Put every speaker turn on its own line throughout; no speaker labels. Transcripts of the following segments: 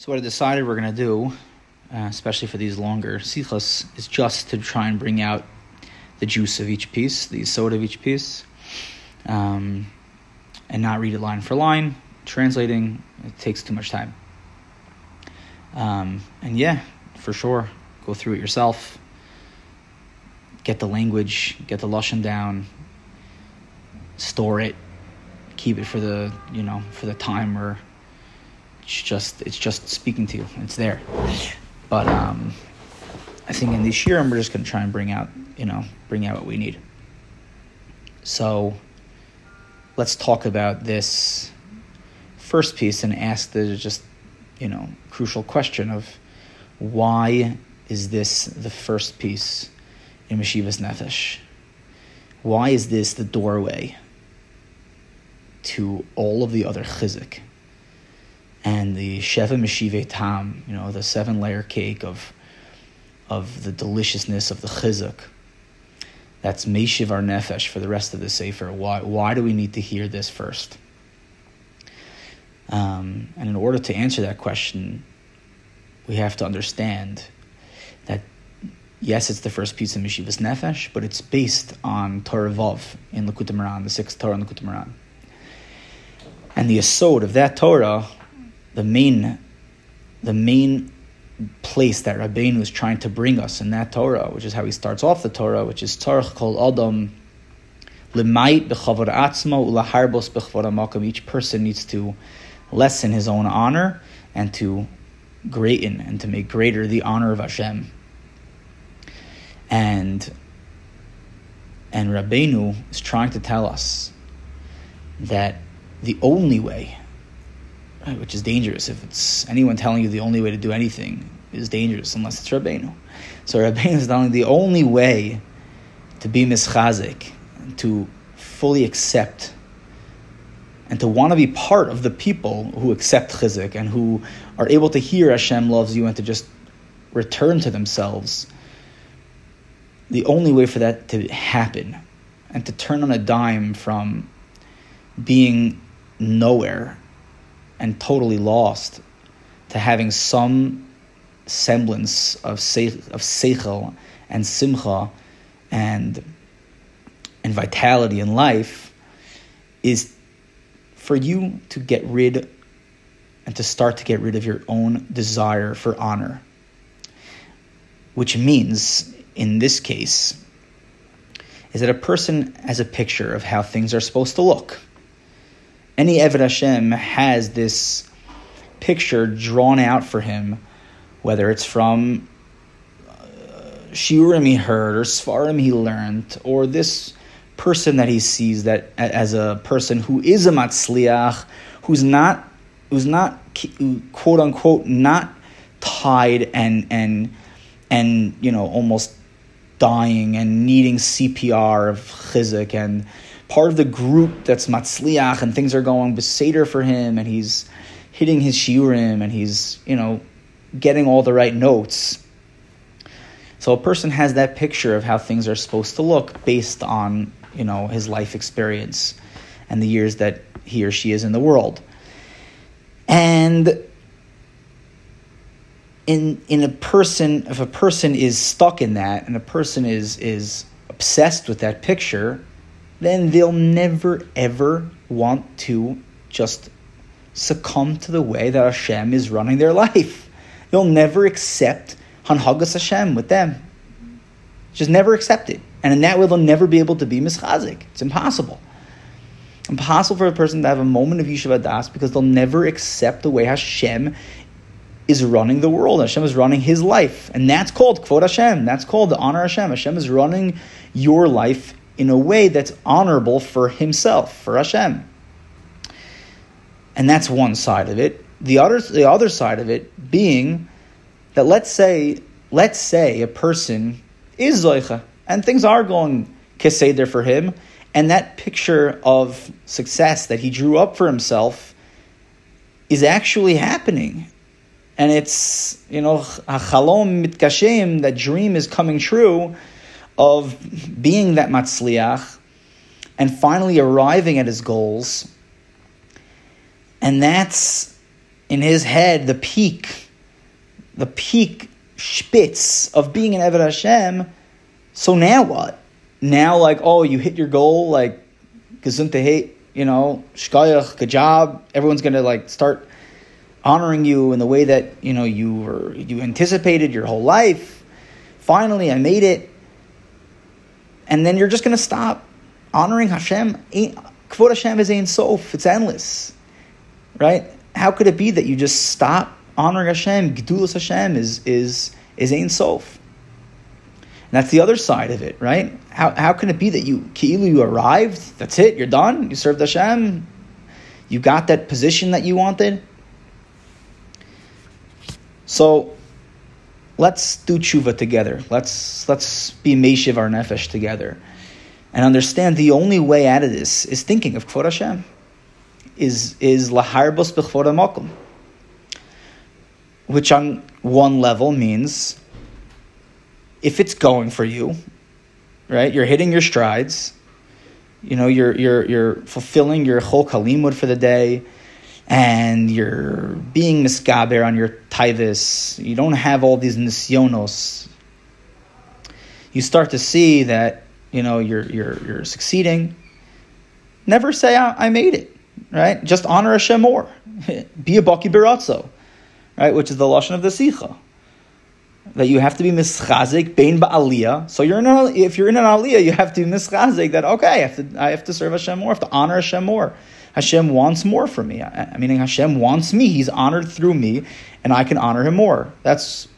So what I decided we're going to do, uh, especially for these longer sichos, is just to try and bring out the juice of each piece, the soda of each piece, um, and not read it line for line. Translating it takes too much time. Um, and yeah, for sure, go through it yourself. Get the language, get the lashon down, store it, keep it for the you know for the time or it's just it's just speaking to you. It's there. But um, I think in this year, we're just going to try and bring out you know bring out what we need. So let's talk about this first piece and ask the just you know crucial question of why is this the first piece in Meshivas Nefesh? Why is this the doorway to all of the other chizik? And the Sheva Meshive Tam, you know, the seven layer cake of of the deliciousness of the chizuk. That's Meshiv our nefesh for the rest of the Sefer. Why, why do we need to hear this first? Um, and in order to answer that question, we have to understand that yes, it's the first piece of Meshivas Nefesh, but it's based on Torah Vav in Likutei Moharan, the sixth Torah in Likutei Moharan. And the asod of that Torah the main the main place that Rabbeinu is trying to bring us in that Torah, which is how he starts off the Torah, which is Tzarech Kol Adam. Each person needs to lessen his own honor and to greaten and to make greater the honor of Hashem. And and Rabbeinu is trying to tell us that the only way which is dangerous. If it's anyone telling you the only way to do anything is dangerous, unless it's Rabbeinu. So Rabbeinu is telling the only way to be mischazik, to fully accept, and to want to be part of the people who accept chizik and who are able to hear Hashem loves you and to just return to themselves. The only way for that to happen and to turn on a dime from being nowhere and totally lost to having some semblance of se- of seichel and simcha and and vitality in life is for you to get rid and to start to get rid of your own desire for honor which means in this case is that a person has a picture of how things are supposed to look any Eved Hashem has this picture drawn out for him, whether it's from uh, Shiurim he heard or Svarim he learned, or this person that he sees that as a person who is a matzliach, who's not, who's not quote unquote not tied and and and you know almost dying and needing CPR of chizik and part of the group that's matzliach and things are going beseder for him and he's hitting his shiurim and he's, you know, getting all the right notes. So a person has that picture of how things are supposed to look based on, you know, his life experience and the years that he or she is in the world. And in in a person if a person is stuck in that and a person is is obsessed with that picture, then they'll never ever want to just succumb to the way that Hashem is running their life. They'll never accept Hanhagas Hashem with them. Just never accept it. And in that way, they'll never be able to be mischazik. It's impossible. Impossible for a person to have a moment of Yeshiva Das because they'll never accept the way Hashem is running the world. Hashem is running his life. And that's called Kvod Hashem. That's called the honor Hashem. Hashem is running your life in a way that's honorable for himself, for Hashem. And that's one side of it. The other, the other side of it being that let's say, let's say a person is Zoicha and things are going keseder for him, and that picture of success that he drew up for himself is actually happening. And it's, you know, a chalom mitkashem, that dream is coming true of being that matzliach and finally arriving at his goals. And that's in his head the peak, the peak spitz of being an Eved Hashem. So now what? Now, like, oh, you hit your goal, like, gesundheit, hate, you know, shkayach, good job. Everyone's gonna like start honoring you in the way that you know you were you anticipated your whole life. Finally, I made it, and then you're just gonna stop honoring Hashem. Kvod Hashem is ein sof; it's endless, right? How could it be that you just stop honoring Hashem? Gedulas Hashem is is is ein sof. And that's the other side of it, right? How, how can it be that you, Ki'ilu, you arrived, that's it, you're done, you served Hashem, you got that position that you wanted? So let's do tshuva together. Let's let's be meshiv our nefesh together, and understand the only way out of this is thinking of kvod Hashem. Is is laharbos makom, which on one level means if it's going for you, right? You're hitting your strides. You know, you're you're you're fulfilling your whole kalimud for the day, and you're being miskaber on your taivas. You don't have all these nisyonos. You start to see that you know you're you're you're succeeding. Never say I, I made it, right? Just honor Hashem more. Be a baki biratzo, right? Which is the lashon of the sicha that you have to be mischazik bein ba'aliyah. So you're in a, if you're in an aliyah, you have to be mischazik that okay, I have to I have to serve Hashem more, I have to honor Hashem more. Hashem wants more from me. I, mean, Hashem wants me. He's honored through me, and I can honor Him more. That's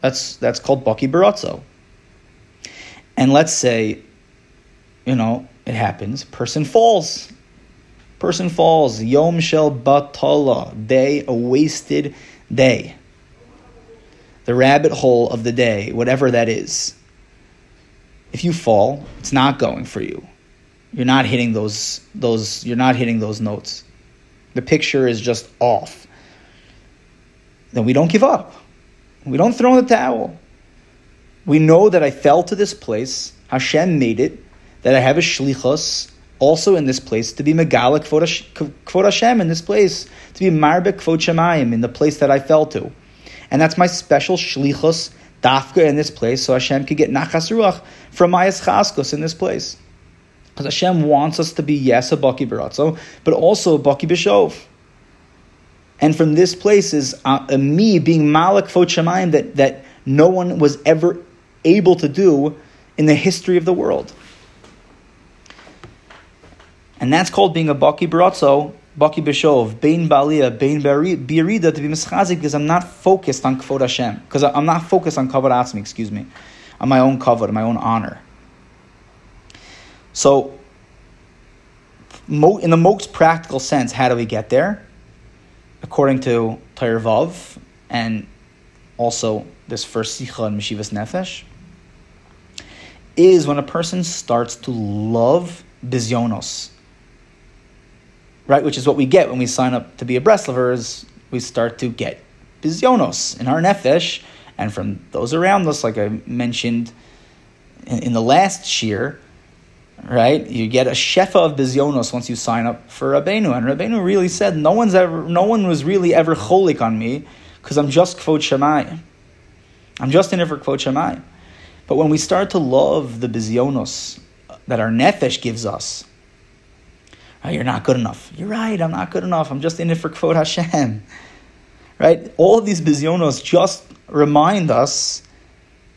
that's that's called baki baratzo. And let's say, you know, it happens. Person falls. Person falls. Yom shel batala. Day a wasted day the rabbit hole of the day, whatever that is. If you fall, it's not going for you. You're not hitting those those you're not hitting those notes. The picture is just off. Then we don't give up. We don't throw in the towel. We know that I fell to this place. Hashem made it. That I have a shlichus also in this place to be megala kvod Hashem in this place to be marbek kvod shemayim in the place that I fell to. And that's my special shlichus dafka in this place, so Hashem could get nachas ruach from my chaskos in this place. Because Hashem wants us to be, yes, a baki baratzo, but also a baki b'shov. And from this place is uh, me being malik fot that, that no one was ever able to do in the history of the world. And that's called being a baki baratzo Baki Bishov, Bain Balia, Bain Birida to be mischazik because I'm not focused on Kvod Hashem. Because I'm not focused on Kavod Atzmi, excuse me, on my own Kavod, my own honor. So, in the most practical sense, how do we get there? According to Torah Vav and also this first Sicha and Meshivas Nefesh, is when a person starts to love Bizyonos right? Which is what we get when we sign up to be a Breslover, is we start to get bizyonos in our nefesh, and from those around us, like I mentioned in, in the last shir, right? You get a shefa of bizyonos once you sign up for Rabbeinu, and Rabbeinu really said, no one's ever, no one was really ever cholik on me because I'm just kvod shemayim. I'm just in it for kvod shemayim. But when we start to love the bizyonos that our nefesh gives us, Oh, you're not good enough. You're right, I'm not good enough. I'm just in it for Kvod Hashem. Right? All of these bizyonos just remind us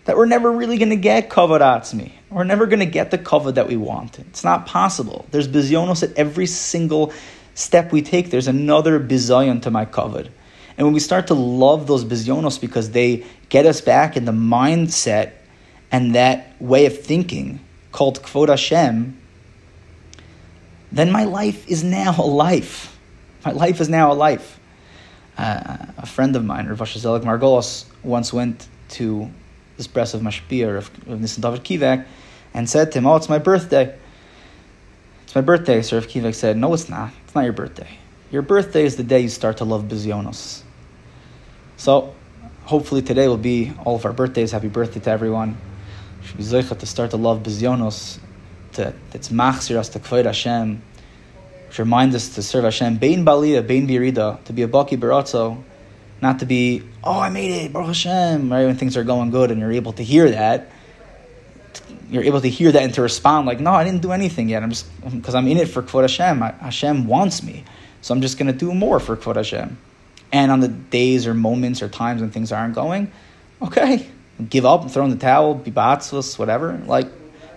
that we're never really going to get Kavod Atzmi. We're never going to get the Kavod that we want. It's not possible. There's bizyonos at every single step we take. There's another bizayon to my Kavod. And when we start to love those bizyonos because they get us back in the mindset and that way of thinking called Kvod Hashem, then my life is now a life. My life is now a life. Uh, a friend of mine, Rav Zelik Margolos, once went to this press of Mashpia of, of David Kivak and said to him, Oh, it's my birthday. It's my birthday. So Rav Kivak said, No, it's not. It's not your birthday. Your birthday is the day you start to love Bizyonos. So hopefully today will be all of our birthdays. Happy birthday to everyone. Should be to start to love Bizyonos to, that's machzir us to kvod Hashem. which reminds us to serve Hashem, Bein Baliyah, Bein Birida, to be a Baki Baratzo, not to be, oh, I made it, Baruch Hashem, right, when things are going good and you're able to hear that. You're able to hear that and to respond like, no, I didn't do anything yet. I'm just, because I'm in it for Kvod Hashem. Hashem wants me. So I'm just going to do more for Kvod Hashem. And on the days or moments or times when things aren't going, okay, give up throw in the towel, be batzvus, whatever. Like,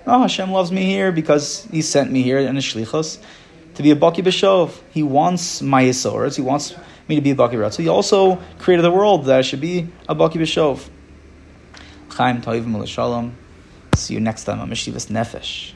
no, Hashem loves me here because He sent me here in a shlichus to be a baki b'shov. He wants my yisoras. He wants me to be a baki. So He also created the world that I should be a baki b'shov. Chaim Toivim Shalom. See you next time on Meshivas Nefesh.